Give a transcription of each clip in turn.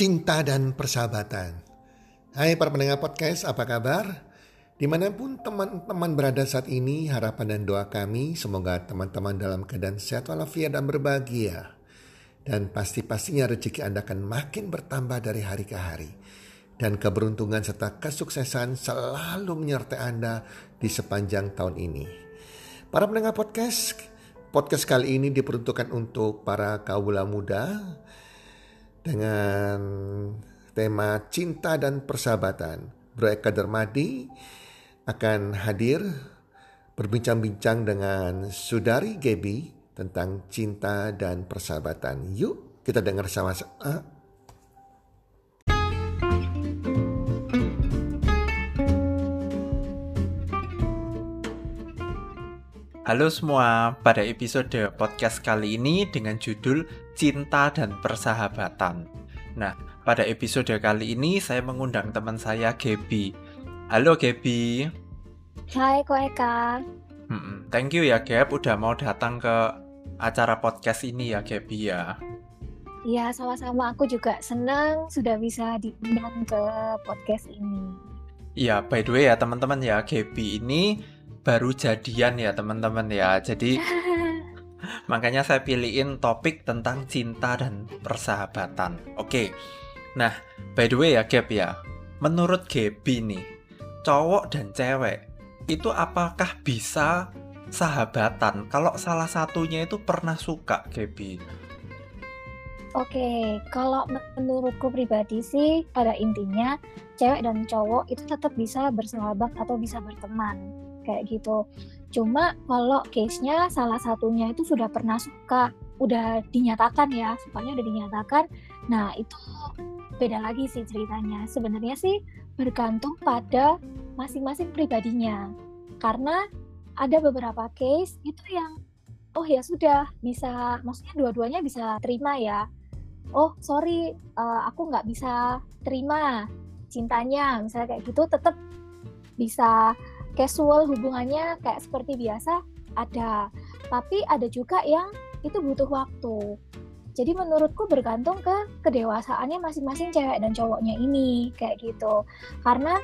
cinta dan persahabatan. Hai para pendengar podcast, apa kabar? Di mana pun teman-teman berada saat ini, harapan dan doa kami semoga teman-teman dalam keadaan sehat walafiat dan berbahagia. Dan pasti-pastinya rezeki Anda akan makin bertambah dari hari ke hari. Dan keberuntungan serta kesuksesan selalu menyertai Anda di sepanjang tahun ini. Para pendengar podcast, podcast kali ini diperuntukkan untuk para kaula muda dengan tema cinta dan persahabatan. Bro Eka Dermadi akan hadir berbincang-bincang dengan Sudari Gebi tentang cinta dan persahabatan. Yuk kita dengar sama-sama. Halo semua, pada episode podcast kali ini dengan judul Cinta dan Persahabatan. Nah, pada episode kali ini saya mengundang teman saya Gebi. Halo Gebi. Hai Ko Eka. Hmm, thank you ya Geb udah mau datang ke acara podcast ini ya Gebi ya. Iya, sama-sama aku juga senang sudah bisa diundang ke podcast ini. Iya, by the way ya teman-teman ya, Gebi ini baru jadian ya teman-teman ya. Jadi makanya saya pilihin topik tentang cinta dan persahabatan. Oke. Nah, by the way ya Gap ya. Menurut Gaby nih, cowok dan cewek itu apakah bisa sahabatan kalau salah satunya itu pernah suka Gaby? Oke, kalau menurutku pribadi sih pada intinya cewek dan cowok itu tetap bisa bersahabat atau bisa berteman kayak gitu. Cuma kalau case-nya salah satunya itu sudah pernah suka, udah dinyatakan ya, sukanya udah dinyatakan. Nah, itu beda lagi sih ceritanya. Sebenarnya sih bergantung pada masing-masing pribadinya. Karena ada beberapa case itu yang oh ya sudah bisa maksudnya dua-duanya bisa terima ya. Oh, sorry, uh, aku nggak bisa terima cintanya, misalnya kayak gitu tetap bisa casual hubungannya kayak seperti biasa ada. Tapi ada juga yang itu butuh waktu. Jadi menurutku bergantung ke kedewasaannya masing-masing cewek dan cowoknya ini kayak gitu. Karena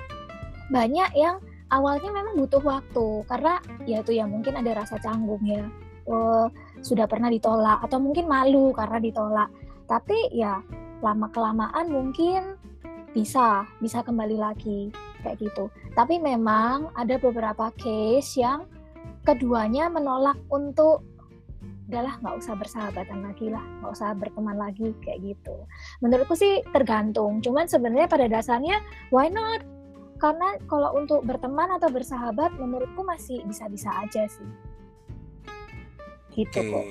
banyak yang awalnya memang butuh waktu karena ya itu ya mungkin ada rasa canggung ya. Oh, sudah pernah ditolak atau mungkin malu karena ditolak. Tapi ya lama kelamaan mungkin bisa bisa kembali lagi kayak gitu. Tapi memang ada beberapa case yang keduanya menolak untuk udahlah nggak usah bersahabatan lagi lah, nggak usah berteman lagi kayak gitu. Menurutku sih tergantung. Cuman sebenarnya pada dasarnya why not? Karena kalau untuk berteman atau bersahabat menurutku masih bisa-bisa aja sih. Gitu Oke. kok.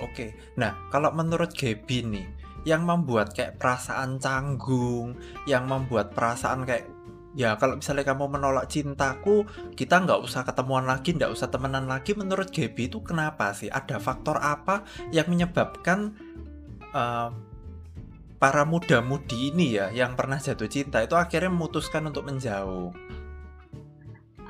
Oke. Nah, kalau menurut Gaby nih, yang membuat kayak perasaan canggung, yang membuat perasaan kayak ya kalau misalnya kamu menolak cintaku, kita nggak usah ketemuan lagi, nggak usah temenan lagi. Menurut Gaby itu kenapa sih? Ada faktor apa yang menyebabkan uh, para muda-mudi ini ya yang pernah jatuh cinta itu akhirnya memutuskan untuk menjauh?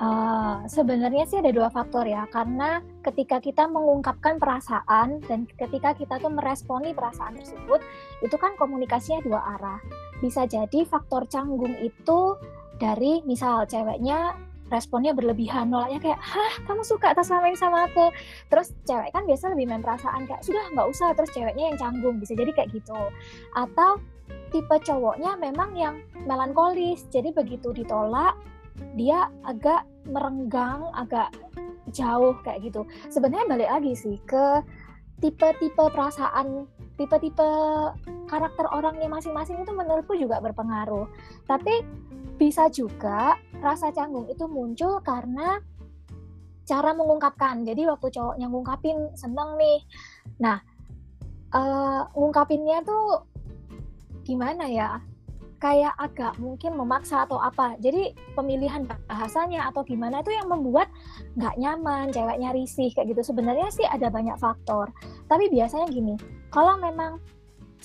Uh, sebenarnya sih ada dua faktor ya, karena ketika kita mengungkapkan perasaan dan ketika kita tuh meresponi perasaan tersebut, itu kan komunikasinya dua arah. Bisa jadi faktor canggung itu dari misal ceweknya responnya berlebihan, nolaknya kayak, hah kamu suka atas selama ini sama aku. Terus cewek kan biasa lebih main perasaan kayak, sudah nggak usah, terus ceweknya yang canggung, bisa jadi kayak gitu. Atau tipe cowoknya memang yang melankolis, jadi begitu ditolak, dia agak merenggang, agak jauh kayak gitu. Sebenarnya balik lagi sih ke tipe-tipe perasaan, tipe-tipe karakter orangnya masing-masing itu menurutku juga berpengaruh. Tapi bisa juga rasa canggung itu muncul karena cara mengungkapkan. Jadi waktu cowoknya ngungkapin seneng nih. Nah, uh, ngungkapinnya tuh gimana ya? Kayak agak mungkin memaksa atau apa. Jadi pemilihan bahasanya atau gimana itu yang membuat nggak nyaman, ceweknya risih kayak gitu. Sebenarnya sih ada banyak faktor. Tapi biasanya gini, kalau memang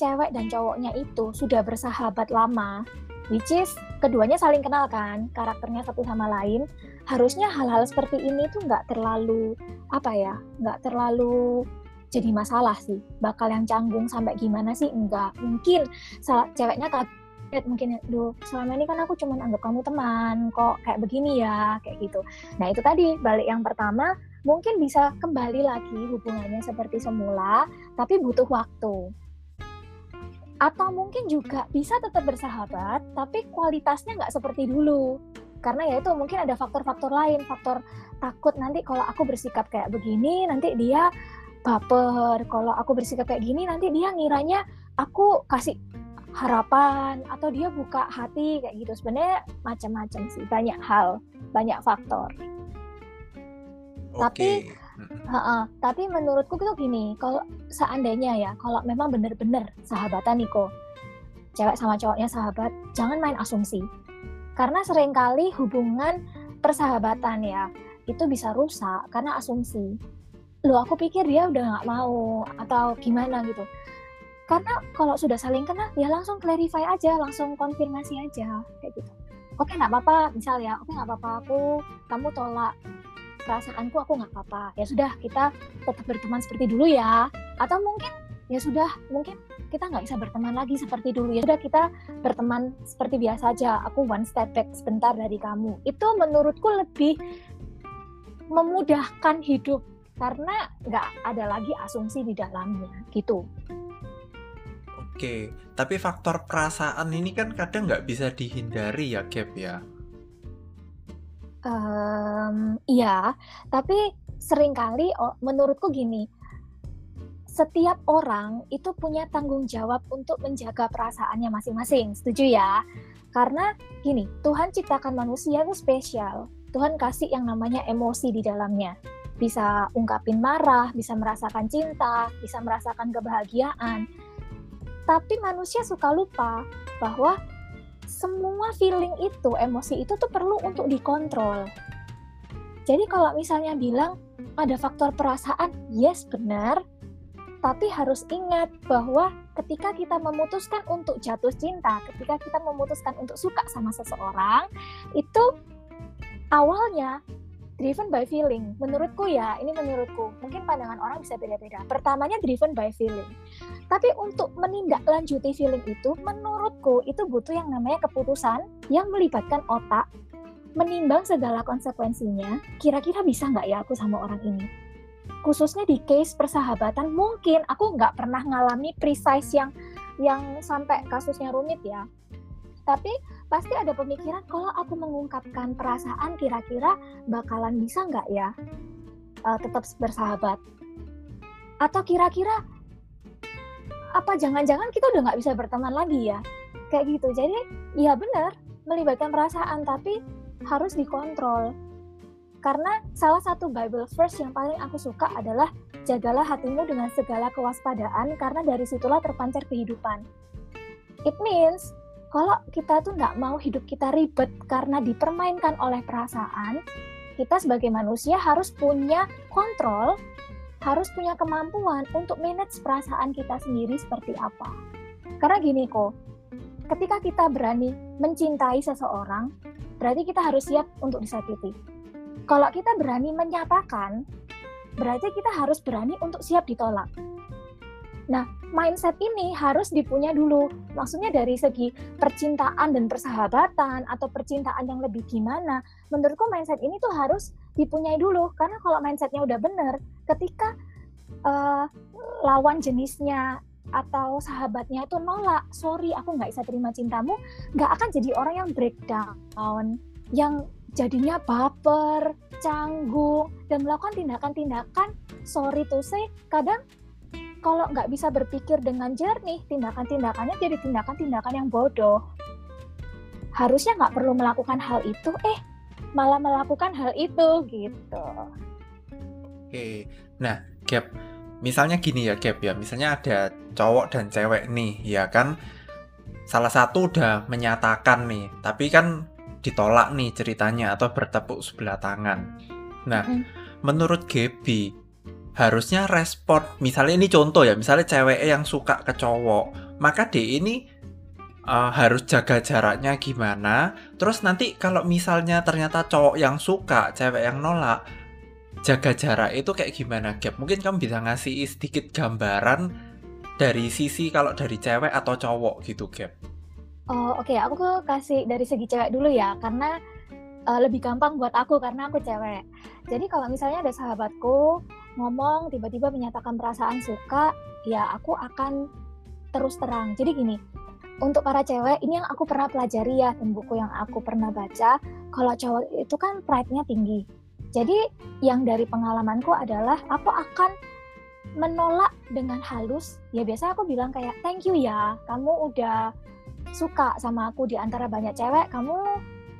cewek dan cowoknya itu sudah bersahabat lama, which is keduanya saling kenal kan, karakternya satu sama lain, harusnya hal-hal seperti ini tuh nggak terlalu apa ya, nggak terlalu jadi masalah sih. Bakal yang canggung sampai gimana sih? Enggak. Mungkin ceweknya mungkin duh selama ini kan aku cuma anggap kamu teman kok kayak begini ya kayak gitu. Nah itu tadi balik yang pertama mungkin bisa kembali lagi hubungannya seperti semula tapi butuh waktu. Atau mungkin juga bisa tetap bersahabat tapi kualitasnya nggak seperti dulu. Karena ya itu mungkin ada faktor-faktor lain faktor takut nanti kalau aku bersikap kayak begini nanti dia baper. Kalau aku bersikap kayak gini nanti dia ngiranya aku kasih harapan atau dia buka hati kayak gitu sebenarnya macam-macam sih banyak hal banyak faktor Oke. Tapi, Mm-mm. Ha-ha, tapi menurutku itu gini, kalau seandainya ya, kalau memang bener-bener sahabatan Niko, cewek sama cowoknya sahabat, jangan main asumsi. Karena sering kali hubungan persahabatan ya, itu bisa rusak karena asumsi. Loh aku pikir dia udah nggak mau, atau gimana gitu. Karena kalau sudah saling kenal, ya langsung clarify aja, langsung konfirmasi aja, kayak gitu. Oke nggak apa-apa, misal ya, oke nggak apa-apa aku, kamu tolak perasaanku aku nggak apa-apa. Ya sudah kita tetap berteman seperti dulu ya. Atau mungkin ya sudah mungkin kita nggak bisa berteman lagi seperti dulu. Ya sudah kita berteman seperti biasa aja. Aku one step back sebentar dari kamu. Itu menurutku lebih memudahkan hidup. Karena nggak ada lagi asumsi di dalamnya gitu Oke, tapi faktor perasaan ini kan kadang nggak bisa dihindari ya, Gap ya. Em, iya, tapi sering kali menurutku gini, setiap orang itu punya tanggung jawab untuk menjaga perasaannya masing-masing. Setuju ya? Karena gini, Tuhan ciptakan manusia itu spesial. Tuhan kasih yang namanya emosi di dalamnya. Bisa ungkapin marah, bisa merasakan cinta, bisa merasakan kebahagiaan. Tapi manusia suka lupa bahwa semua feeling itu, emosi itu tuh perlu untuk dikontrol. Jadi kalau misalnya bilang ada faktor perasaan, yes benar, tapi harus ingat bahwa ketika kita memutuskan untuk jatuh cinta, ketika kita memutuskan untuk suka sama seseorang, itu awalnya driven by feeling. Menurutku ya, ini menurutku. Mungkin pandangan orang bisa beda-beda. Pertamanya driven by feeling. Tapi untuk menindaklanjuti feeling itu, menurutku itu butuh yang namanya keputusan yang melibatkan otak, menimbang segala konsekuensinya, kira-kira bisa nggak ya aku sama orang ini? Khususnya di case persahabatan, mungkin aku nggak pernah ngalami precise yang yang sampai kasusnya rumit ya. Tapi pasti ada pemikiran kalau aku mengungkapkan perasaan kira-kira bakalan bisa nggak ya uh, tetap bersahabat? Atau kira-kira apa jangan-jangan kita udah nggak bisa berteman lagi ya? Kayak gitu. Jadi ya benar melibatkan perasaan tapi harus dikontrol. Karena salah satu Bible verse yang paling aku suka adalah jagalah hatimu dengan segala kewaspadaan karena dari situlah terpancar kehidupan. It means kalau kita tuh nggak mau hidup kita ribet karena dipermainkan oleh perasaan, kita sebagai manusia harus punya kontrol, harus punya kemampuan untuk manage perasaan kita sendiri seperti apa. Karena gini kok, ketika kita berani mencintai seseorang, berarti kita harus siap untuk disakiti. Kalau kita berani menyatakan, berarti kita harus berani untuk siap ditolak. Nah, mindset ini harus dipunya dulu. Maksudnya dari segi percintaan dan persahabatan atau percintaan yang lebih gimana, menurutku mindset ini tuh harus dipunyai dulu. Karena kalau mindsetnya udah bener, ketika uh, lawan jenisnya atau sahabatnya itu nolak, sorry aku nggak bisa terima cintamu, nggak akan jadi orang yang breakdown, yang jadinya baper, canggung, dan melakukan tindakan-tindakan sorry to say, kadang kalau nggak bisa berpikir dengan jernih, tindakan-tindakannya jadi tindakan-tindakan yang bodoh. Harusnya nggak perlu melakukan hal itu, eh malah melakukan hal itu gitu. Oke, nah Gap, misalnya gini ya Gap ya, misalnya ada cowok dan cewek nih, ya kan, salah satu udah menyatakan nih, tapi kan ditolak nih ceritanya atau bertepuk sebelah tangan. Nah, Mm. menurut Gaby, harusnya respon, misalnya ini contoh ya, misalnya cewek yang suka ke cowok, maka dia ini uh, harus jaga jaraknya gimana. Terus nanti kalau misalnya ternyata cowok yang suka, cewek yang nolak, jaga jarak itu kayak gimana Gap? Mungkin kamu bisa ngasih sedikit gambaran dari sisi kalau dari cewek atau cowok gitu Gap. Oh oke, okay. aku kasih dari segi cewek dulu ya, karena uh, lebih gampang buat aku karena aku cewek. Jadi kalau misalnya ada sahabatku ngomong tiba-tiba menyatakan perasaan suka, ya aku akan terus terang. Jadi gini, untuk para cewek ini yang aku pernah pelajari ya di buku yang aku pernah baca, kalau cowok itu kan pride-nya tinggi. Jadi yang dari pengalamanku adalah aku akan menolak dengan halus. Ya biasa aku bilang kayak thank you ya, kamu udah suka sama aku di antara banyak cewek, kamu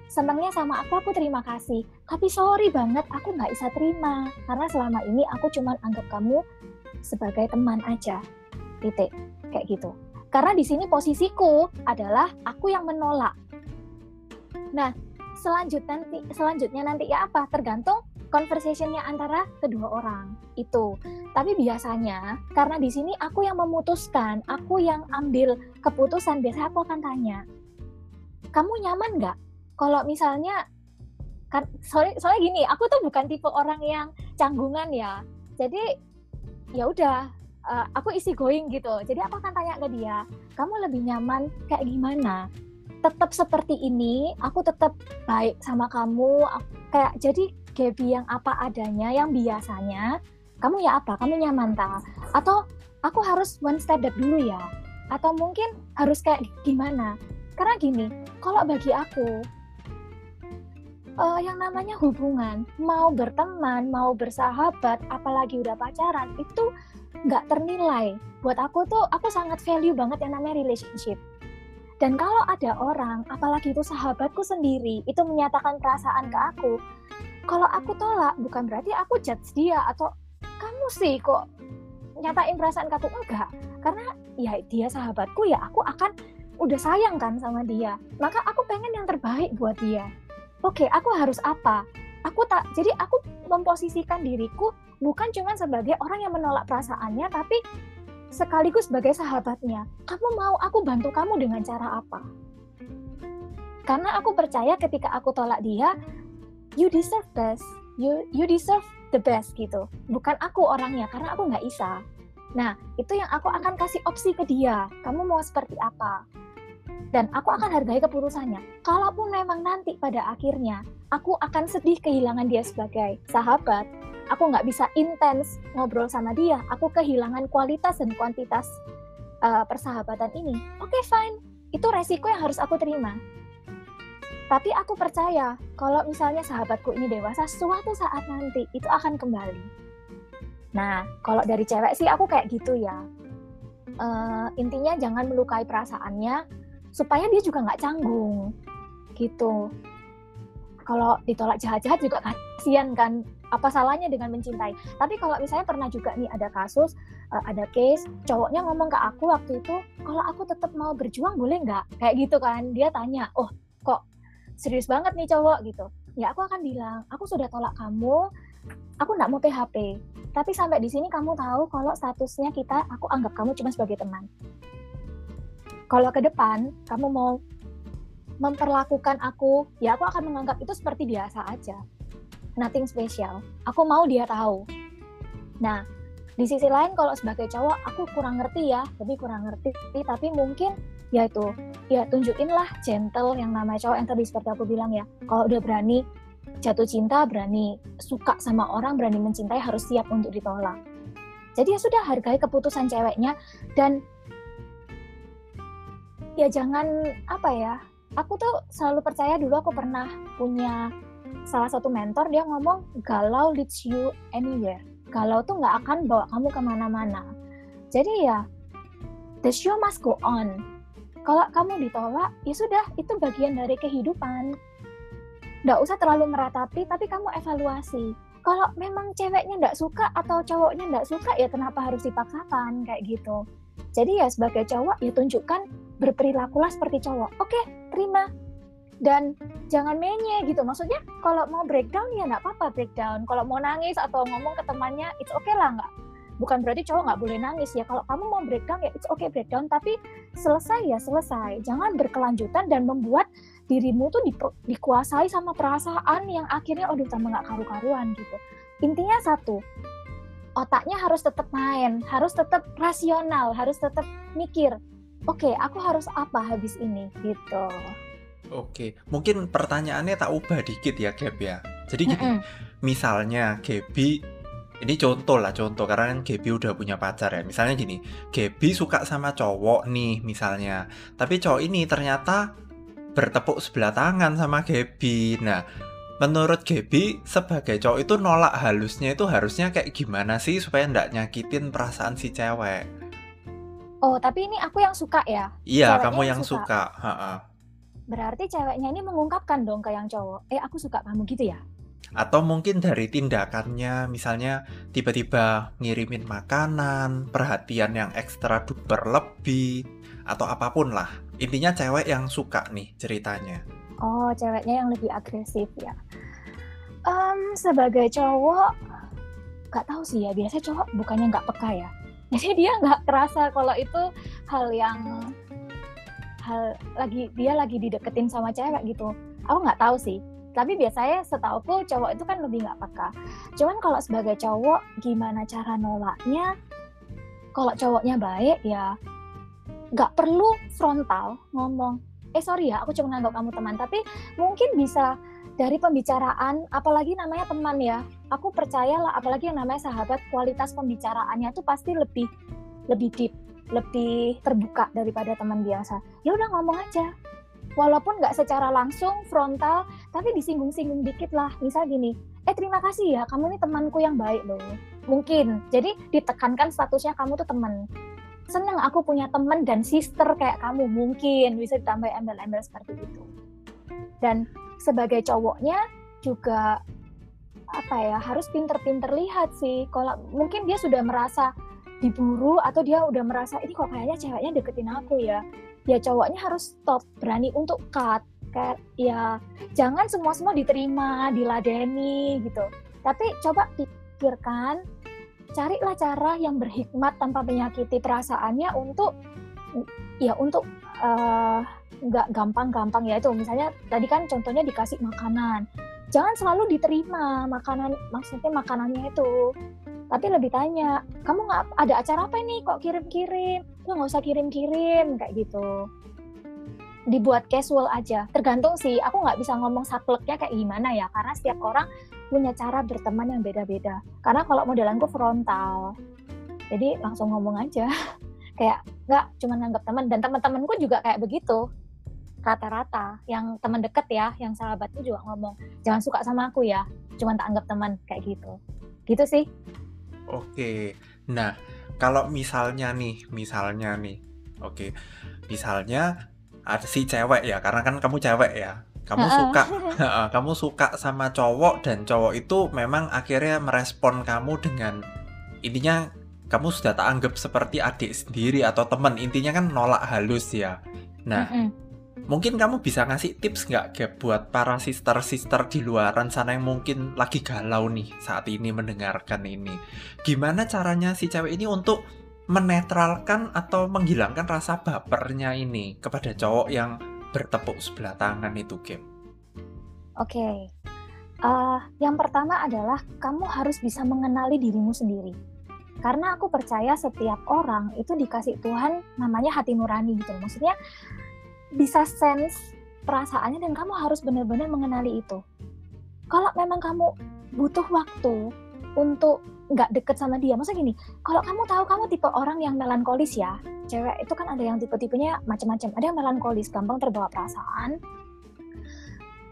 senangnya sama aku, aku terima kasih. Tapi sorry banget, aku nggak bisa terima. Karena selama ini aku cuma anggap kamu sebagai teman aja. Titik. Kayak gitu. Karena di sini posisiku adalah aku yang menolak. Nah, selanjutnya nanti, selanjutnya nanti ya apa? Tergantung conversationnya antara kedua orang itu. Tapi biasanya karena di sini aku yang memutuskan, aku yang ambil keputusan, biasanya aku akan tanya, kamu nyaman nggak? Kalau misalnya, kan, soalnya, soalnya gini, aku tuh bukan tipe orang yang canggungan ya. Jadi ya udah, uh, aku isi going gitu. Jadi aku akan tanya ke dia, kamu lebih nyaman kayak gimana? Tetap seperti ini, aku tetap baik sama kamu. Kayak jadi Gaby yang apa adanya, yang biasanya, kamu ya apa? Kamu nyaman tak? Atau aku harus one step back dulu ya? Atau mungkin harus kayak gimana? Karena gini, kalau bagi aku, uh, yang namanya hubungan, mau berteman, mau bersahabat, apalagi udah pacaran, itu nggak ternilai. Buat aku tuh, aku sangat value banget yang namanya relationship. Dan kalau ada orang, apalagi itu sahabatku sendiri, itu menyatakan perasaan ke aku, kalau aku tolak bukan berarti aku judge dia atau kamu sih kok nyatain perasaan kamu enggak karena ya dia sahabatku ya aku akan udah sayang kan sama dia maka aku pengen yang terbaik buat dia oke aku harus apa? Aku tak jadi aku memposisikan diriku bukan cuma sebagai orang yang menolak perasaannya tapi sekaligus sebagai sahabatnya. Kamu mau aku bantu kamu dengan cara apa? Karena aku percaya ketika aku tolak dia you deserve best. You you deserve the best gitu. Bukan aku orangnya karena aku nggak bisa. Nah itu yang aku akan kasih opsi ke dia. Kamu mau seperti apa dan aku akan hargai keputusannya. Kalaupun memang nanti pada akhirnya aku akan sedih kehilangan dia sebagai sahabat aku nggak bisa intens ngobrol sama dia. Aku kehilangan kualitas dan kuantitas uh, persahabatan ini. Oke okay, fine. Itu resiko yang harus aku terima. Tapi aku percaya kalau misalnya sahabatku ini dewasa, suatu saat nanti itu akan kembali. Nah, kalau dari cewek sih aku kayak gitu ya. Uh, intinya jangan melukai perasaannya supaya dia juga nggak canggung gitu. Kalau ditolak jahat-jahat juga kasihan kan. Apa salahnya dengan mencintai? Tapi kalau misalnya pernah juga nih ada kasus, uh, ada case, cowoknya ngomong ke aku waktu itu, kalau aku tetap mau berjuang boleh nggak? Kayak gitu kan. Dia tanya, oh kok serius banget nih cowok gitu ya aku akan bilang aku sudah tolak kamu aku nggak mau PHP tapi sampai di sini kamu tahu kalau statusnya kita aku anggap kamu cuma sebagai teman kalau ke depan kamu mau memperlakukan aku ya aku akan menganggap itu seperti biasa aja. Nothing special. Aku mau dia tahu. Nah di sisi lain kalau sebagai cowok aku kurang ngerti ya. Lebih kurang ngerti tapi mungkin ya itu ya tunjukin lah gentle yang namanya cowok yang tadi seperti aku bilang ya. Kalau udah berani jatuh cinta berani suka sama orang berani mencintai harus siap untuk ditolak. Jadi ya sudah hargai keputusan ceweknya dan ya jangan apa ya aku tuh selalu percaya dulu aku pernah punya salah satu mentor dia ngomong galau leads you anywhere galau tuh nggak akan bawa kamu ke mana-mana jadi ya the show must go on kalau kamu ditolak, ya sudah, itu bagian dari kehidupan. Nggak usah terlalu meratapi, tapi kamu evaluasi. Kalau memang ceweknya nggak suka atau cowoknya nggak suka, ya kenapa harus dipaksakan kayak gitu. Jadi ya sebagai cowok, ya tunjukkan berperilakulah seperti cowok. Oke, terima. Dan jangan menye gitu. Maksudnya kalau mau breakdown ya nggak apa-apa breakdown. Kalau mau nangis atau ngomong ke temannya, it's okay lah nggak bukan berarti cowok nggak boleh nangis ya kalau kamu mau breakdown ya it's okay breakdown tapi selesai ya selesai jangan berkelanjutan dan membuat dirimu tuh di, dikuasai sama perasaan yang akhirnya aduh tambah nggak karu-karuan gitu intinya satu otaknya harus tetap main harus tetap rasional harus tetap mikir oke okay, aku harus apa habis ini gitu Oke, mungkin pertanyaannya tak ubah dikit ya, Gap ya. Jadi gini, mm -mm. misalnya Gaby, ini contoh lah contoh karena kan Gaby udah punya pacar ya. Misalnya gini, Gaby suka sama cowok nih misalnya, tapi cowok ini ternyata bertepuk sebelah tangan sama Gaby. Nah, menurut Gaby sebagai cowok itu nolak halusnya itu harusnya kayak gimana sih supaya ndak nyakitin perasaan si cewek? Oh, tapi ini aku yang suka ya? Iya, kamu yang, yang suka. suka. Ha -ha berarti ceweknya ini mengungkapkan dong ke yang cowok, eh aku suka kamu gitu ya? Atau mungkin dari tindakannya, misalnya tiba-tiba ngirimin makanan, perhatian yang ekstra duper lebih, atau apa pun lah. Intinya cewek yang suka nih ceritanya. Oh, ceweknya yang lebih agresif ya. Um, sebagai cowok, gak tahu sih ya. Biasanya cowok bukannya nggak peka ya. Jadi dia nggak kerasa kalau itu hal yang hal lagi dia lagi dideketin sama cewek gitu. Aku nggak tahu sih. Tapi biasanya setauku cowok itu kan lebih nggak peka. Cuman kalau sebagai cowok gimana cara nolaknya? Kalau cowoknya baik ya nggak perlu frontal ngomong eh sorry ya aku cuma nganggap kamu teman. Tapi mungkin bisa dari pembicaraan apalagi namanya teman ya. Aku percaya lah apalagi yang namanya sahabat kualitas pembicaraannya tuh pasti lebih lebih deep lebih terbuka daripada teman biasa. Ya udah ngomong aja. Walaupun nggak secara langsung frontal tapi disinggung-singgung dikit lah. Misal gini eh terima kasih ya kamu ini temanku yang baik loh. Mungkin. Jadi ditekankan statusnya kamu tuh teman. Seneng aku punya teman dan sister kayak kamu. Mungkin bisa ditambah embel-embel seperti itu. Dan sebagai cowoknya juga apa ya harus pinter-pinter lihat sih. Kalau mungkin dia sudah merasa diburu atau dia udah merasa ini kok kayaknya ceweknya deketin aku ya. Ya cowoknya harus stop berani untuk cut kayak ya jangan semua semua diterima diladeni gitu. Tapi coba pikirkan carilah cara yang berhikmat tanpa menyakiti perasaannya untuk ya untuk uh, nggak gampang-gampang ya itu. Misalnya tadi kan contohnya dikasih makanan. Jangan selalu diterima makanan maksudnya makanannya itu. Tapi lebih tanya kamu nggak ada acara apa ini? Kok kirim-kirim? Lu nggak usah kirim-kirim kayak gitu. Dibuat casual aja. Tergantung sih aku nggak bisa ngomong sakleknya kayak gimana ya. Karena setiap orang punya cara berteman yang beda-beda. Karena kalau modelanku frontal jadi langsung ngomong aja. Kayak nggak cuma nganggap teman. Dan teman-temanku juga kayak begitu rata-rata. Yang teman deket ya yang sahabatku juga ngomong jangan suka sama aku ya cuma tak anggap teman kayak gitu. Gitu sih. Oke. Nah, kalau misalnya nih, misalnya nih, oke, misalnya ada si cewek ya, karena kan kamu cewek ya, kamu suka, kamu suka sama cowok dan cowok itu memang akhirnya merespon kamu dengan intinya kamu sudah tak anggap seperti adik sendiri atau teman, intinya kan nolak halus ya. Nah, Mungkin kamu bisa ngasih tips nggak Gap buat para sister-sister di luaran sana yang mungkin lagi galau nih saat ini mendengarkan ini. Gimana caranya si cewek ini untuk menetralkan atau menghilangkan rasa bapernya ini kepada cowok yang bertepuk sebelah tangan itu Gap? Oke, okay. uh, eh, yang pertama adalah kamu harus bisa mengenali dirimu sendiri. Karena aku percaya setiap orang itu dikasih Tuhan namanya hati nurani gitu. Maksudnya bisa sense perasaannya dan kamu harus benar-benar mengenali itu. Kalau memang kamu butuh waktu untuk nggak deket sama dia, masa gini, kalau kamu tahu kamu tipe orang yang melankolis ya, cewek itu kan ada yang tipe-tipenya macam-macam, ada yang melankolis, gampang terbawa perasaan.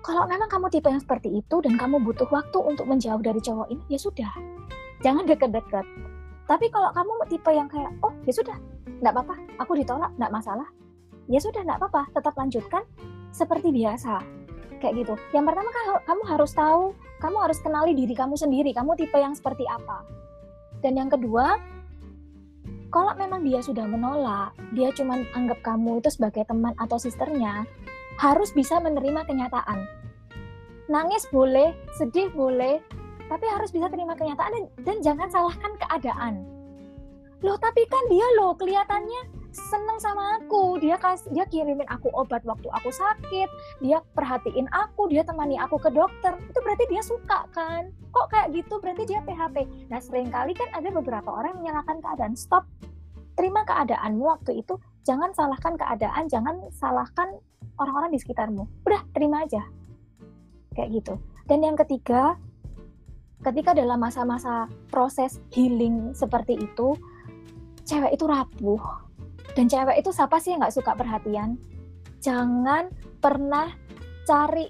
Kalau memang kamu tipe yang seperti itu dan kamu butuh waktu untuk menjauh dari cowok ini, ya sudah, jangan deket-deket. Tapi kalau kamu tipe yang kayak, oh ya sudah, nggak apa-apa, aku ditolak, nggak masalah, ya sudah nggak apa-apa tetap lanjutkan seperti biasa. Kayak gitu. Yang pertama kan kamu harus tahu kamu harus kenali diri kamu sendiri. Kamu tipe yang seperti apa. Dan yang kedua kalau memang dia sudah menolak dia cuma anggap kamu itu sebagai teman atau sisternya harus bisa menerima kenyataan. Nangis boleh sedih boleh tapi harus bisa terima kenyataan dan, dan jangan salahkan keadaan. Loh tapi kan dia loh kelihatannya seneng sama aku. Dia kasih dia kirimin aku obat waktu aku sakit. Dia perhatiin aku dia temani aku ke dokter. Itu berarti dia suka kan? Kok kayak gitu? Berarti dia PHP nah sering kali kan ada beberapa orang menyalahkan keadaan. Stop. Terima keadaanmu waktu itu. Jangan salahkan keadaan. Jangan salahkan orang-orang di sekitarmu. Udah terima aja. Kayak gitu. Dan yang ketiga ketika dalam masa-masa proses healing seperti itu cewek itu rapuh dan cewek itu siapa sih yang nggak suka perhatian? Jangan pernah cari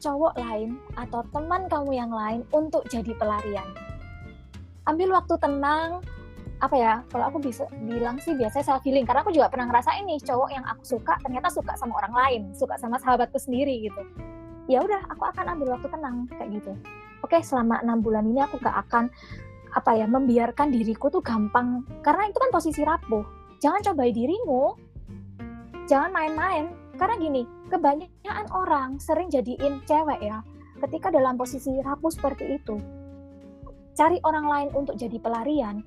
cowok lain atau teman kamu yang lain untuk jadi pelarian. Ambil waktu tenang, apa ya kalau aku bisa bilang sih biasanya self healing. Karena aku juga pernah ngerasain nih cowok yang aku suka ternyata suka sama orang lain. Suka sama sahabatku sendiri gitu. Ya udah aku akan ambil waktu tenang kayak gitu. Oke selama enam bulan ini aku gak akan apa ya membiarkan diriku tuh gampang. Karena itu kan posisi rapuh jangan cobai dirimu. Jangan main-main. Karena gini kebanyakan orang sering jadiin cewek ya ketika dalam posisi rapuh seperti itu. Cari orang lain untuk jadi pelarian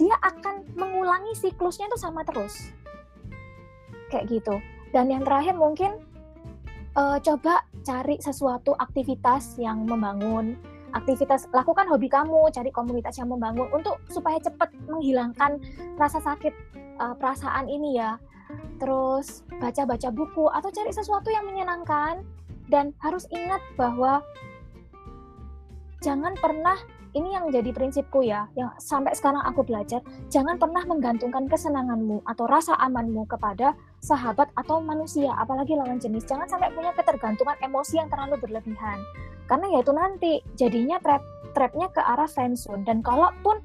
dia akan mengulangi siklusnya itu sama terus. Kayak gitu. Dan yang terakhir mungkin uh, coba cari sesuatu aktivitas yang membangun. Aktivitas lakukan hobi kamu cari komunitas yang membangun untuk supaya cepat menghilangkan rasa sakit uh, perasaan ini ya. Terus baca-baca buku atau cari sesuatu yang menyenangkan dan harus ingat bahwa jangan pernah ini yang jadi prinsipku ya, yang sampai sekarang aku belajar, jangan pernah menggantungkan kesenanganmu atau rasa amanmu kepada sahabat atau manusia, apalagi lawan jenis. Jangan sampai punya ketergantungan emosi yang terlalu berlebihan. Karena ya itu nanti jadinya trap trapnya ke arah friendzone. Dan kalaupun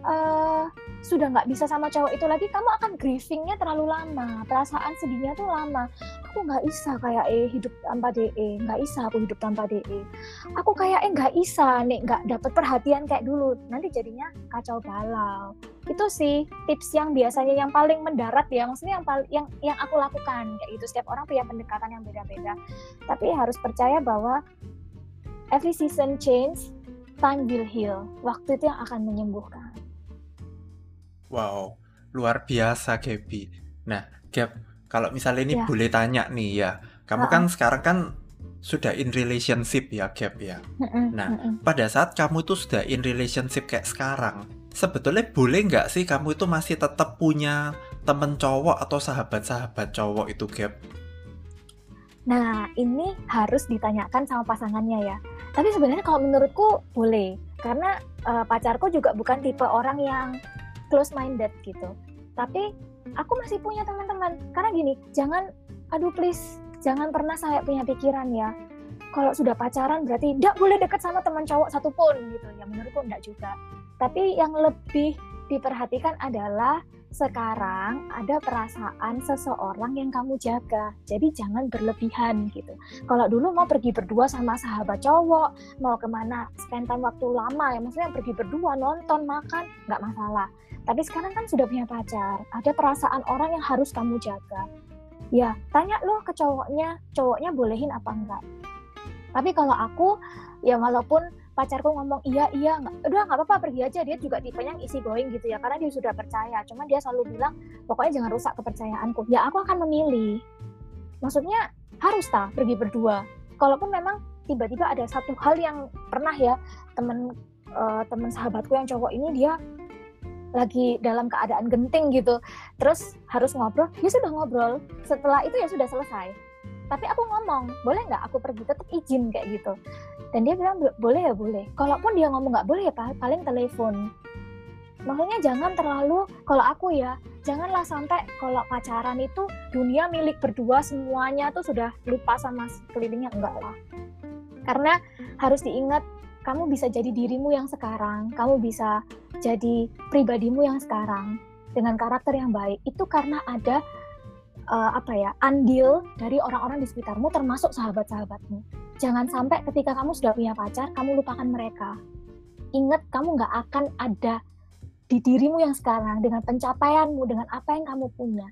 uh, sudah nggak bisa sama cowok itu lagi kamu akan grievingnya terlalu lama perasaan sedihnya tuh lama. Aku nggak bisa kayak eh hidup tanpa de nggak bisa aku hidup tanpa de aku kayak eh nggak bisa nih nggak dapat perhatian kayak dulu. Nanti jadinya kacau balau. Itu sih tips yang biasanya yang paling mendarat ya maksudnya yang paling yang yang aku lakukan. Kayak itu setiap orang punya pendekatan yang beda-beda. Tapi harus percaya bahwa every season change time will heal. Waktu itu yang akan menyembuhkan Wow, luar biasa Gaby. Nah, Gab, kalau misalnya ini ya. boleh tanya nih ya, kamu uh kan sekarang kan sudah in relationship ya Gab ya. Nah, pada saat kamu itu sudah in relationship kayak sekarang, sebetulnya boleh nggak sih kamu itu masih tetap punya temen cowok atau sahabat-sahabat cowok itu Gab? Nah, ini harus ditanyakan sama pasangannya ya. Tapi sebenarnya kalau menurutku boleh, karena uh, pacarku juga bukan tipe orang yang close minded gitu tapi aku masih punya teman-teman karena gini jangan aduh please jangan pernah saya punya pikiran ya kalau sudah pacaran berarti tidak boleh deket sama teman cowok satupun gitu ya menurutku tidak juga tapi yang lebih diperhatikan adalah sekarang ada perasaan seseorang yang kamu jaga. Jadi jangan berlebihan gitu. Kalau dulu mau pergi berdua sama sahabat cowok, mau ke mana, spend time waktu lama ya, maksudnya pergi berdua, nonton, makan, nggak masalah. Tapi sekarang kan sudah punya pacar, ada perasaan orang yang harus kamu jaga. Ya, tanya loh ke cowoknya, cowoknya bolehin apa enggak. Tapi kalau aku, ya walaupun pacarku ngomong iya iya nggak udah nggak apa-apa pergi aja. Dia juga tipenya yang isi going gitu ya karena dia sudah percaya. Cuma dia selalu bilang pokoknya jangan rusak kepercayaanku. Ya aku akan memilih. Maksudnya harus tak pergi berdua. Kalaupun memang tiba-tiba ada satu hal yang pernah ya temen uh, temen sahabatku yang cowok ini dia lagi dalam keadaan genting gitu. Terus harus ngobrol ya sudah ngobrol. Setelah itu ya sudah selesai. Tapi aku ngomong boleh nggak aku pergi? Tetap izin kayak gitu. Dan dia bilang boleh ya boleh. Kalaupun dia ngomong nggak boleh ya paling telepon. Maksudnya jangan terlalu kalau aku ya janganlah sampai kalau pacaran itu dunia milik berdua semuanya tuh sudah lupa sama sekelilingnya enggak lah. Karena harus diingat kamu bisa jadi dirimu yang sekarang. Kamu bisa jadi pribadimu yang sekarang dengan karakter yang baik. Itu karena ada uh, apa ya andil dari orang-orang di sekitarmu termasuk sahabat-sahabatmu. Jangan sampai ketika kamu sudah punya pacar kamu lupakan mereka. Ingat kamu nggak akan ada di dirimu yang sekarang dengan pencapaianmu dengan apa yang kamu punya.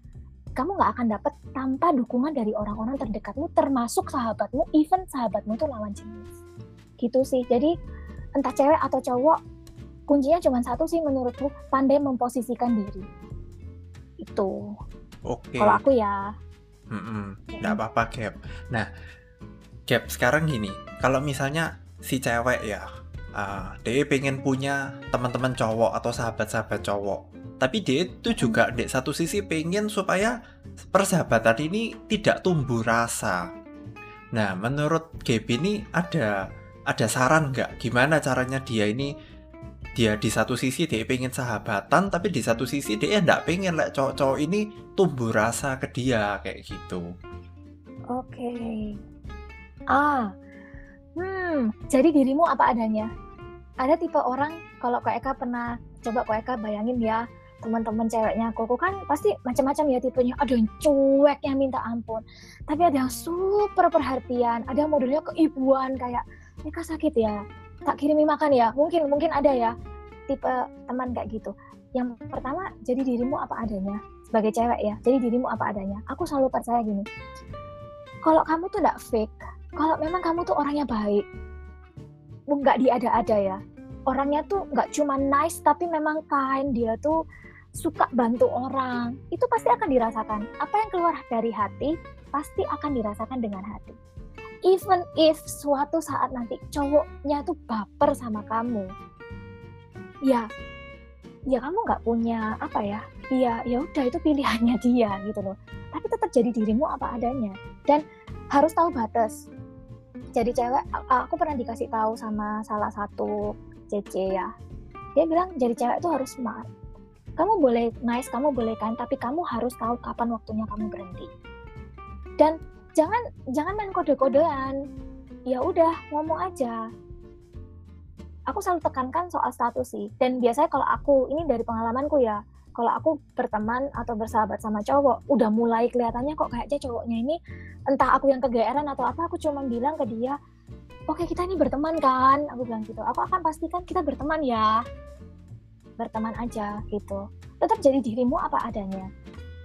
Kamu nggak akan dapat tanpa dukungan dari orang-orang terdekatmu termasuk sahabatmu even sahabatmu itu lawan jenis gitu sih jadi entah cewek atau cowok kuncinya cuma satu sih menurutku pandai memposisikan diri gitu Oke. kalau aku ya. Nggak Mm-mm. apa-apa, Gap. Nah, Gap, sekarang gini, kalau misalnya si cewek ya, uh, dia pengen punya teman-teman cowok atau sahabat-sahabat cowok, tapi dia itu juga di satu sisi pengen supaya persahabatan ini tidak tumbuh rasa. Nah, menurut Gabe ini ada ada saran nggak? Gimana caranya dia ini dia di satu sisi dia pengen sahabatan tapi di satu sisi dia nggak pengen lah cowok-cowok ini tumbuh rasa ke dia kayak gitu. oke. Ah. Hmm jadi dirimu apa adanya? Ada tipe orang kalau Kak Eka pernah coba Kak Eka bayangin ya teman-teman ceweknya Koko kan pasti macam-macam ya tipenya. Ada yang cuek yang minta ampun tapi ada yang super perhatian ada yang modelnya keibuan kayak Eka sakit ya. Tak kirimi makan ya. Mungkin mungkin ada ya tipe teman kayak gitu. Yang pertama jadi dirimu apa adanya? Sebagai cewek ya jadi dirimu apa adanya? Aku selalu percaya gini. Kalau kamu tuh nggak fake kalau memang kamu tuh orangnya baik nggak diada-ada ya. Orangnya tuh nggak cuma nice tapi memang kind. Dia tuh suka bantu orang. Itu pasti akan dirasakan. Apa yang keluar dari hati pasti akan dirasakan dengan hati even if suatu saat nanti cowoknya tuh baper sama kamu ya ya kamu nggak punya apa ya ya ya udah itu pilihannya dia gitu loh. Tapi tetap jadi dirimu apa adanya. Dan harus tahu batas. Jadi cewek aku pernah dikasih tahu sama salah satu CC ya. Dia bilang jadi cewek itu harus smart. Kamu boleh nice kamu boleh kan tapi kamu harus tahu kapan waktunya kamu berhenti. Dan jangan jangan main kode-kodean. Ya udah ngomong aja. Aku selalu tekankan soal status sih. Dan biasanya kalau aku ini dari pengalamanku ya kalau aku berteman atau bersahabat sama cowok udah mulai kelihatannya kok kayaknya cowoknya ini entah aku yang kegeeran atau apa aku cuma bilang ke dia oke kita ini berteman kan? Aku bilang gitu. Aku akan pastikan kita berteman ya. Berteman aja gitu. Tetap jadi dirimu apa adanya.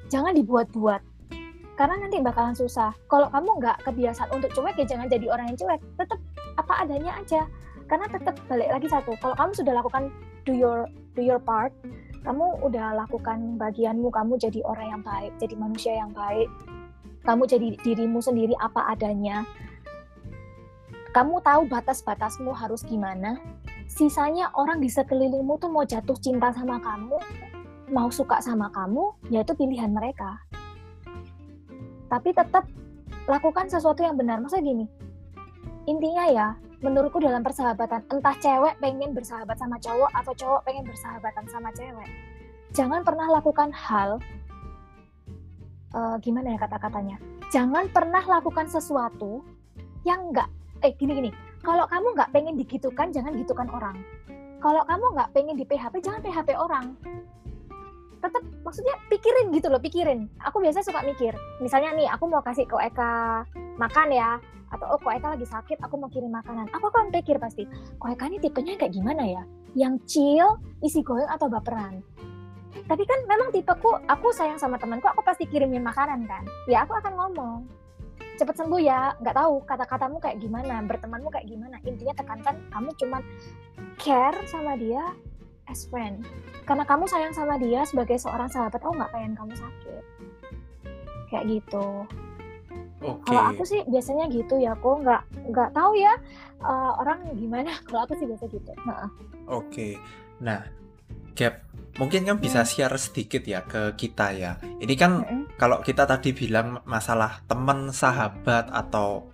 Jangan dibuat-buat karena nanti bakalan susah. Kalau kamu nggak kebiasaan untuk cuek ya jangan jadi orang yang cuek. Tetap apa adanya aja. Karena tetap balik lagi satu kalau kamu sudah lakukan do your do your part kamu udah lakukan bagianmu kamu jadi orang yang baik jadi manusia yang baik kamu jadi dirimu sendiri apa adanya kamu tahu batas-batasmu harus gimana sisanya orang di sekelilingmu tuh mau jatuh cinta sama kamu mau suka sama kamu ya itu pilihan mereka tapi tetap lakukan sesuatu yang benar. Maksudnya gini intinya ya menurutku dalam persahabatan entah cewek pengen bersahabat sama cowok atau cowok pengen bersahabatan sama cewek jangan pernah lakukan hal eh, gimana ya kata-katanya? Jangan pernah lakukan sesuatu yang enggak eh gini gini. Kalau kamu nggak pengen digitukan jangan gitukan orang. Kalau kamu nggak pengen di PHP jangan PHP orang tetap maksudnya pikirin gitu loh pikirin. Aku biasanya suka mikir misalnya nih aku mau kasih ke Eka makan ya atau oh kok Eka lagi sakit aku mau kirim makanan. Aku akan pikir pasti kok Eka ini tipenya kayak gimana ya? Yang chill isi going atau baperan? Tapi kan memang tipeku aku sayang sama temanku aku pasti kirimin makanan kan? Ya aku akan ngomong cepet sembuh ya nggak tahu kata-katamu kayak gimana bertemanmu kayak gimana. Intinya tekankan kamu cuman care sama dia as friend karena kamu sayang sama dia sebagai seorang sahabat aku nggak pengen kamu sakit kayak gitu Oke. kalau aku sih biasanya gitu ya aku nggak nggak tahu ya eh, orang gimana kalau aku sih biasa gitu Nah, Oke. Nah, Gap, mungkin kan bisa Hmm. share sedikit ya ke kita ya. Ini kan mm-mm. kalau kita tadi bilang masalah teman, sahabat atau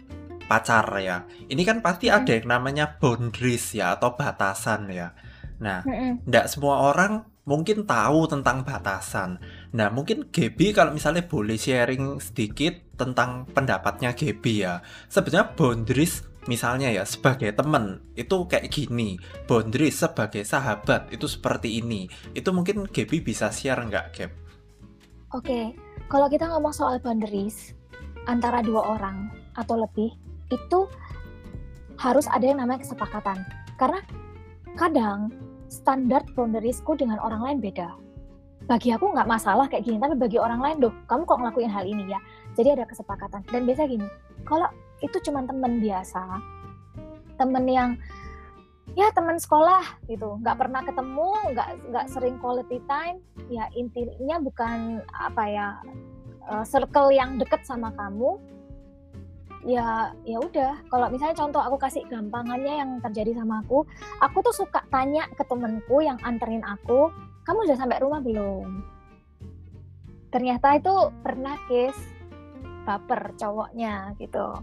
pacar ya. Ini kan pasti Hmm. ada yang namanya boundaries ya atau batasan ya. Nah, nggak semua orang mungkin tahu tentang batasan. Nah, mungkin Gebi kalau misalnya boleh sharing sedikit tentang pendapatnya Gebi ya. Sebenarnya boundaries misalnya ya sebagai temen itu kayak gini. Boundaries sebagai sahabat itu seperti ini. Itu mungkin Gebi bisa share nggak, Geb? Oke, kalau kita ngomong soal boundaries antara dua orang atau lebih, itu harus ada yang namanya kesepakatan. Karena kadang standar boundariesku dengan orang lain beda. Bagi aku nggak masalah kayak gini, tapi bagi orang lain, doh, kamu kok ngelakuin hal ini ya? Jadi ada kesepakatan. Dan biasa gini, kalau itu cuma temen biasa, temen yang ya teman sekolah gitu nggak pernah ketemu nggak nggak sering quality time ya intinya bukan apa ya uh, circle yang deket sama kamu ya ya udah. Kalau misalnya contoh aku kasih gampangannya yang terjadi sama aku aku tuh suka tanya ke temenku yang anterin aku kamu udah sampai rumah belum? Ternyata itu pernah case baper cowoknya gitu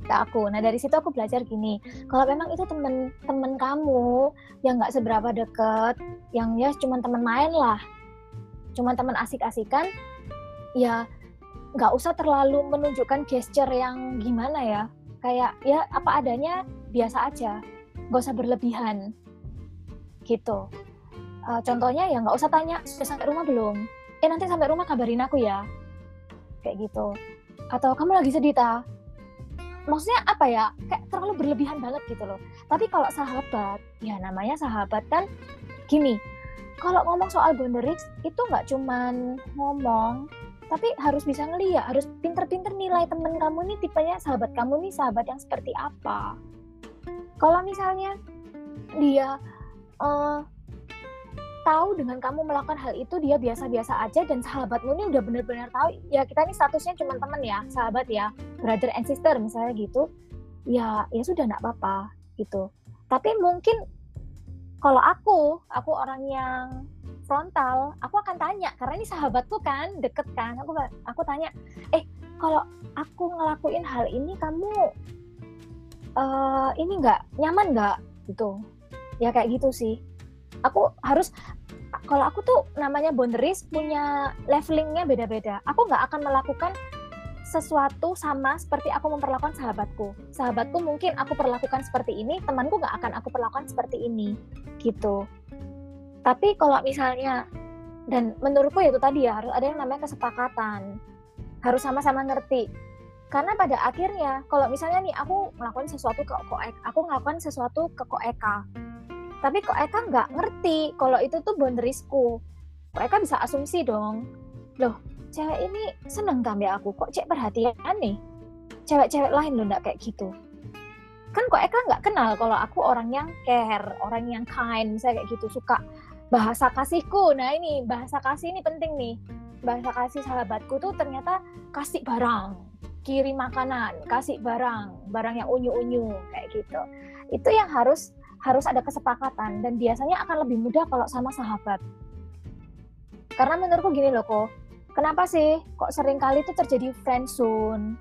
ke aku. Nah dari situ aku belajar gini, kalau memang itu temen-temen kamu yang nggak seberapa deket, yang ya cuma temen main lah, cuma temen asik-asikan, ya nggak usah terlalu menunjukkan gesture yang gimana ya. Kayak ya apa adanya biasa aja. Nggak usah berlebihan. Gitu. Uh, contohnya ya nggak usah tanya sudah sampai rumah belum? Eh nanti sampai rumah kabarin aku ya. Kayak gitu. Atau kamu lagi sedih ta? Maksudnya apa ya? Kayak terlalu berlebihan banget gitu loh. Tapi kalau sahabat ya namanya sahabat kan gini. Kalau ngomong soal boundaries itu nggak cuman ngomong tapi harus bisa ngeliat harus pinter-pinter nilai temen kamu nih tipenya sahabat kamu nih sahabat yang seperti apa. Kalau misalnya dia uh, tahu dengan kamu melakukan hal itu dia biasa-biasa aja dan sahabatmu ini udah bener-bener tahu ya kita ini statusnya cuma temen ya sahabat ya brother and sister misalnya gitu ya ya sudah nggak apa-apa gitu. Tapi mungkin kalau aku aku orang yang frontal aku akan tanya karena ini sahabatku kan deket kan? Aku aku tanya eh kalau aku ngelakuin hal ini kamu uh, ini nggak nyaman nggak? Gitu. Ya kayak gitu sih. Aku harus kalau aku tuh namanya boundaries punya levelingnya beda-beda. Aku nggak akan melakukan sesuatu sama seperti aku memperlakukan sahabatku. Sahabatku mungkin aku perlakukan seperti ini, temanku nggak akan aku perlakukan seperti ini, gitu. Tapi kalau misalnya dan menurutku itu tadi ya harus ada yang namanya kesepakatan. Harus sama-sama ngerti. Karena pada akhirnya kalau misalnya nih aku melakukan sesuatu ke Koek, aku melakukan sesuatu ke Koeka. Tapi Koeka nggak ngerti kalau itu tuh boundariesku. Koeka bisa asumsi dong. Loh, cewek ini seneng ya aku. Kok cek perhatian nih? Cewek-cewek lain loh nggak kayak gitu kan kok Eka nggak kenal kalau aku orang yang care, orang yang kind, saya kayak gitu suka bahasa kasihku. Nah ini bahasa kasih ini penting nih. Bahasa kasih sahabatku tuh ternyata kasih barang, kirim makanan, kasih barang, barang yang unyu-unyu kayak gitu. Itu yang harus harus ada kesepakatan dan biasanya akan lebih mudah kalau sama sahabat. Karena menurutku gini loh kok, kenapa sih kok sering kali itu terjadi friendzone?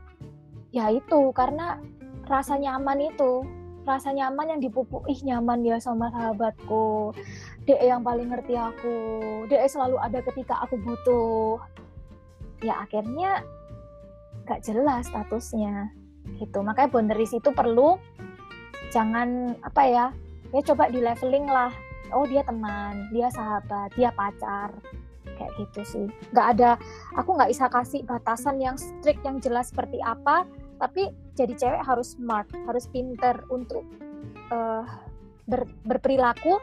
Ya itu karena rasa nyaman itu rasa nyaman yang dipupuk ih nyaman ya sama sahabatku dia yang paling ngerti aku. Dia selalu ada ketika aku butuh. Ya akhirnya gak jelas statusnya. Gitu. Makanya boundaries itu perlu jangan apa ya ya coba di leveling lah. Oh dia teman dia sahabat dia pacar. Kayak gitu sih. Nggak ada aku nggak bisa kasih batasan yang strict yang jelas seperti apa. Tapi jadi cewek harus smart harus pinter untuk uh, ber, berperilaku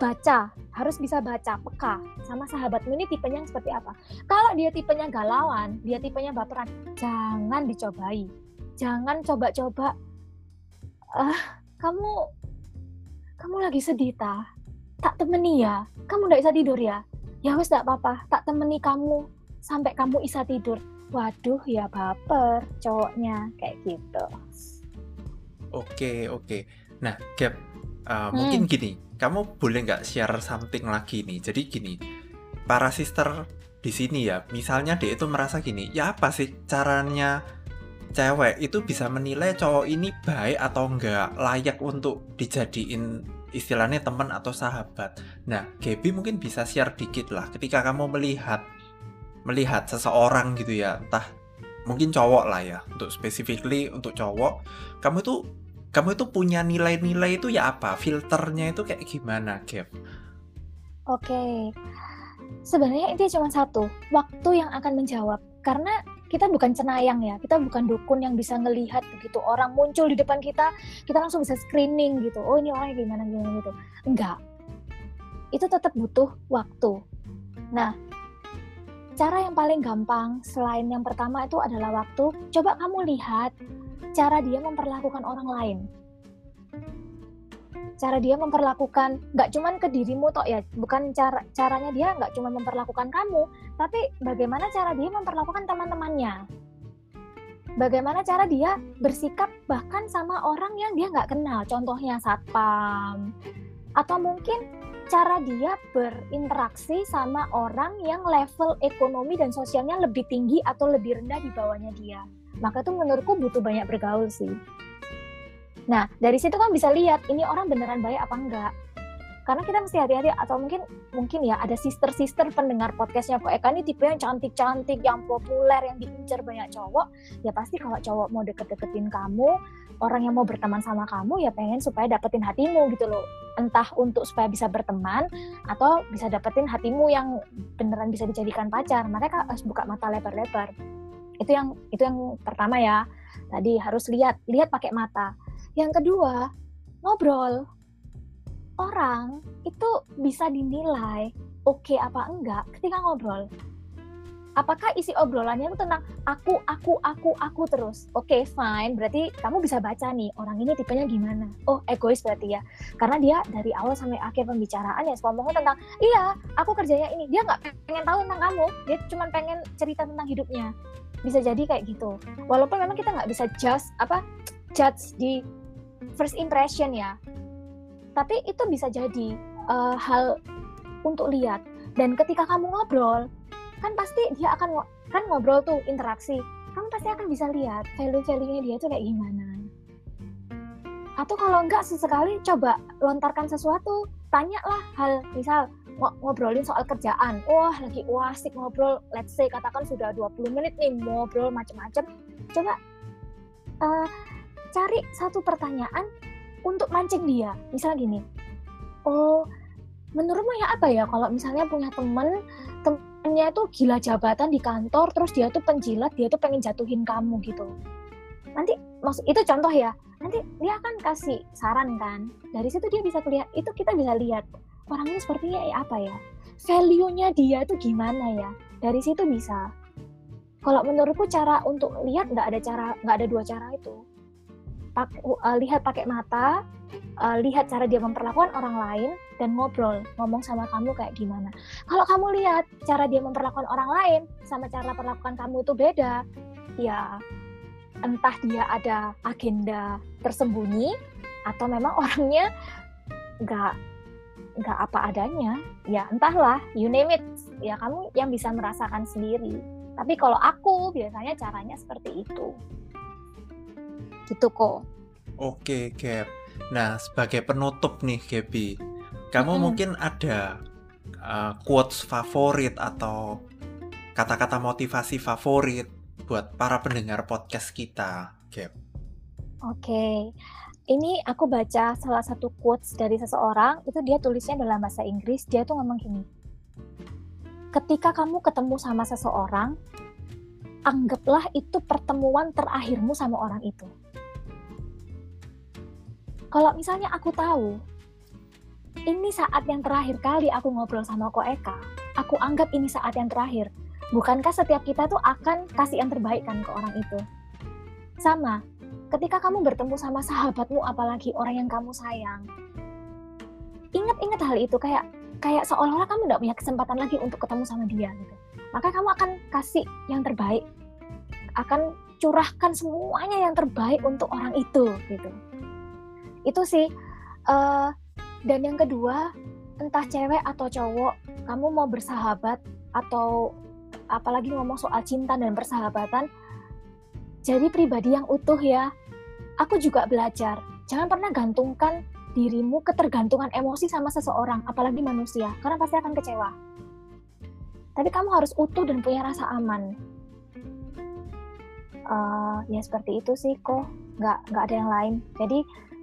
baca harus bisa baca peka sama sahabatmu ini tipenya yang seperti apa. Kalau dia tipenya galauan dia tipenya baperan jangan dicobai. Jangan coba-coba uh, kamu kamu lagi sedih ta? Tak temeni ya? Kamu nggak bisa tidur ya? Ya wes tidak apa-apa. Tak temeni kamu sampai kamu bisa tidur. Waduh ya baper cowoknya kayak gitu. Oke oke. Nah Gap, uh, hmm. mungkin gini, kamu boleh nggak share something lagi nih? Jadi gini, para sister di sini ya, misalnya dia itu merasa gini, ya apa sih caranya cewek itu bisa menilai cowok ini baik atau enggak layak untuk dijadiin istilahnya teman atau sahabat. Nah, Gaby mungkin bisa share dikit lah ketika kamu melihat melihat seseorang gitu ya entah mungkin cowok lah ya untuk specifically untuk cowok kamu itu kamu itu punya nilai-nilai itu ya apa? Filternya itu kayak gimana Gap? Oke. Sebenarnya intinya cuma satu waktu yang akan menjawab. Karena kita bukan cenayang ya kita bukan dukun yang bisa ngelihat begitu orang muncul di depan kita kita langsung bisa screening gitu. Oh ini orangnya gimana gimana gitu. Enggak. Itu tetap butuh waktu. Nah Cara yang paling gampang selain yang pertama itu adalah waktu. Coba kamu lihat cara dia memperlakukan orang lain. cara dia memperlakukan nggak cuman ke dirimu toh ya bukan cara caranya dia nggak cuma memperlakukan kamu tapi bagaimana cara dia memperlakukan teman-temannya? Bagaimana cara dia bersikap bahkan sama orang yang dia nggak kenal contohnya satpam. Atau mungkin cara dia berinteraksi sama orang yang level ekonomi dan sosialnya lebih tinggi atau lebih rendah di bawahnya dia maka itu menurutku butuh banyak bergaul sih Nah, dari situ kan bisa lihat ini orang beneran baik apa enggak. Karena kita mesti hati-hati atau mungkin mungkin ya ada sister-sister pendengar podcastnya Kok Eka ini tipe yang cantik-cantik, yang populer, yang diincar banyak cowok. Ya pasti kalau cowok mau deket-deketin kamu, orang yang mau berteman sama kamu ya pengen supaya dapetin hatimu gitu loh. Entah untuk supaya bisa berteman atau bisa dapetin hatimu yang beneran bisa dijadikan pacar. Mereka harus buka mata lebar-lebar. Itu yang itu yang pertama ya. Tadi harus lihat, lihat pakai mata yang kedua, ngobrol. Orang itu bisa dinilai oke okay apa enggak ketika ngobrol. Apakah isi obrolannya itu tentang aku, aku, aku, aku terus? Oke, okay, fine. Berarti kamu bisa baca nih orang ini tipenya gimana. Oh, egois berarti ya. Karena dia dari awal sampai akhir pembicaraan ya ngomongnya tentang, iya, aku kerjanya ini. Dia nggak pengen tahu tentang kamu. Dia cuma pengen cerita tentang hidupnya. Bisa jadi kayak gitu. Walaupun memang kita nggak bisa just apa judge di first impression ya. Tapi itu bisa jadi uh, hal untuk lihat. Dan ketika kamu ngobrol kan pasti dia akan kan ngobrol tuh interaksi. Kamu pasti akan bisa lihat value-value-nya dia tuh kayak gimana. Atau kalau enggak sesekali coba lontarkan sesuatu tanyalah hal misal ngobrolin soal kerjaan wah lagi asik ngobrol let's say katakan sudah 20 menit nih ngobrol macam-macam coba uh, cari satu pertanyaan untuk mancing dia. Misalnya gini, oh menurutmu ya apa ya kalau misalnya punya temen, temennya itu gila jabatan di kantor, terus dia tuh penjilat, dia tuh pengen jatuhin kamu gitu. Nanti maksud itu contoh ya, nanti dia akan kasih saran kan. Dari situ dia bisa lihat, itu kita bisa lihat orang ini sepertinya ya apa ya, value-nya dia tuh gimana ya. Dari situ bisa. Kalau menurutku cara untuk lihat nggak ada cara, nggak ada dua cara itu pak, uh, lihat pakai mata, uh, lihat cara dia memperlakukan orang lain dan ngobrol, ngomong sama kamu kayak gimana. Kalau kamu lihat cara dia memperlakukan orang lain sama cara perlakukan kamu itu beda, ya entah dia ada agenda tersembunyi atau memang orangnya nggak nggak apa adanya ya entahlah you name it ya kamu yang bisa merasakan sendiri tapi kalau aku biasanya caranya seperti itu gitu kok. Oke, Gap. Nah, sebagai penutup nih, Gaby, kamu hmm. mungkin ada uh, quotes favorit atau kata-kata motivasi favorit buat para pendengar podcast kita, Gap? Oke. Ini aku baca salah satu quotes dari seseorang, itu dia tulisnya dalam bahasa Inggris, dia tuh ngomong gini. Ketika kamu ketemu sama seseorang, anggaplah itu pertemuan terakhirmu sama orang itu kalau misalnya aku tahu ini saat yang terakhir kali aku ngobrol sama Ko Eka, aku anggap ini saat yang terakhir. Bukankah setiap kita tuh akan kasih yang terbaik kan ke orang itu? Sama, ketika kamu bertemu sama sahabatmu apalagi orang yang kamu sayang. Ingat-ingat hal itu kayak kayak seolah-olah kamu tidak punya kesempatan lagi untuk ketemu sama dia gitu. Maka kamu akan kasih yang terbaik. Akan curahkan semuanya yang terbaik untuk orang itu gitu itu sih uh, dan yang kedua entah cewek atau cowok kamu mau bersahabat atau apalagi ngomong soal cinta dan persahabatan jadi pribadi yang utuh ya. Aku juga belajar jangan pernah gantungkan dirimu ketergantungan emosi sama seseorang apalagi manusia karena pasti akan kecewa. Tapi kamu harus utuh dan punya rasa aman. Uh, ya seperti itu sih kok. Nggak nggak ada yang lain. Jadi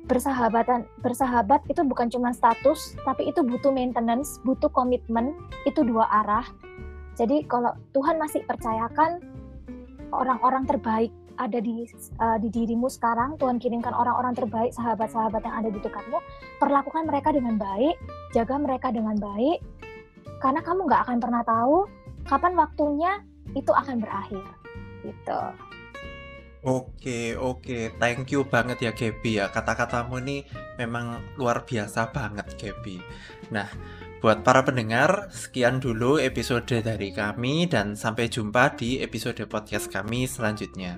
bersahabatan bersahabat itu bukan cuma status tapi itu butuh maintenance butuh komitmen itu dua arah. Jadi kalau Tuhan masih percayakan orang-orang terbaik ada di uh, di dirimu sekarang Tuhan kirimkan orang-orang terbaik sahabat-sahabat yang ada di dekatmu perlakukan mereka dengan baik jaga mereka dengan baik karena kamu nggak akan pernah tahu kapan waktunya itu akan berakhir gitu Oke, oke. Thank you banget ya Gaby ya. Kata-katamu ini memang luar biasa banget Gaby. Nah, buat para pendengar, sekian dulu episode dari kami dan sampai jumpa di episode podcast kami selanjutnya.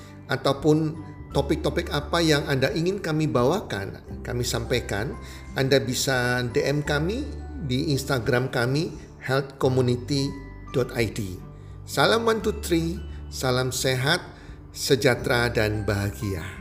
ataupun topik-topik apa yang Anda ingin kami bawakan, kami sampaikan, Anda bisa DM kami di Instagram kami healthcommunity id Salam one two three, salam sehat, sejahtera dan bahagia.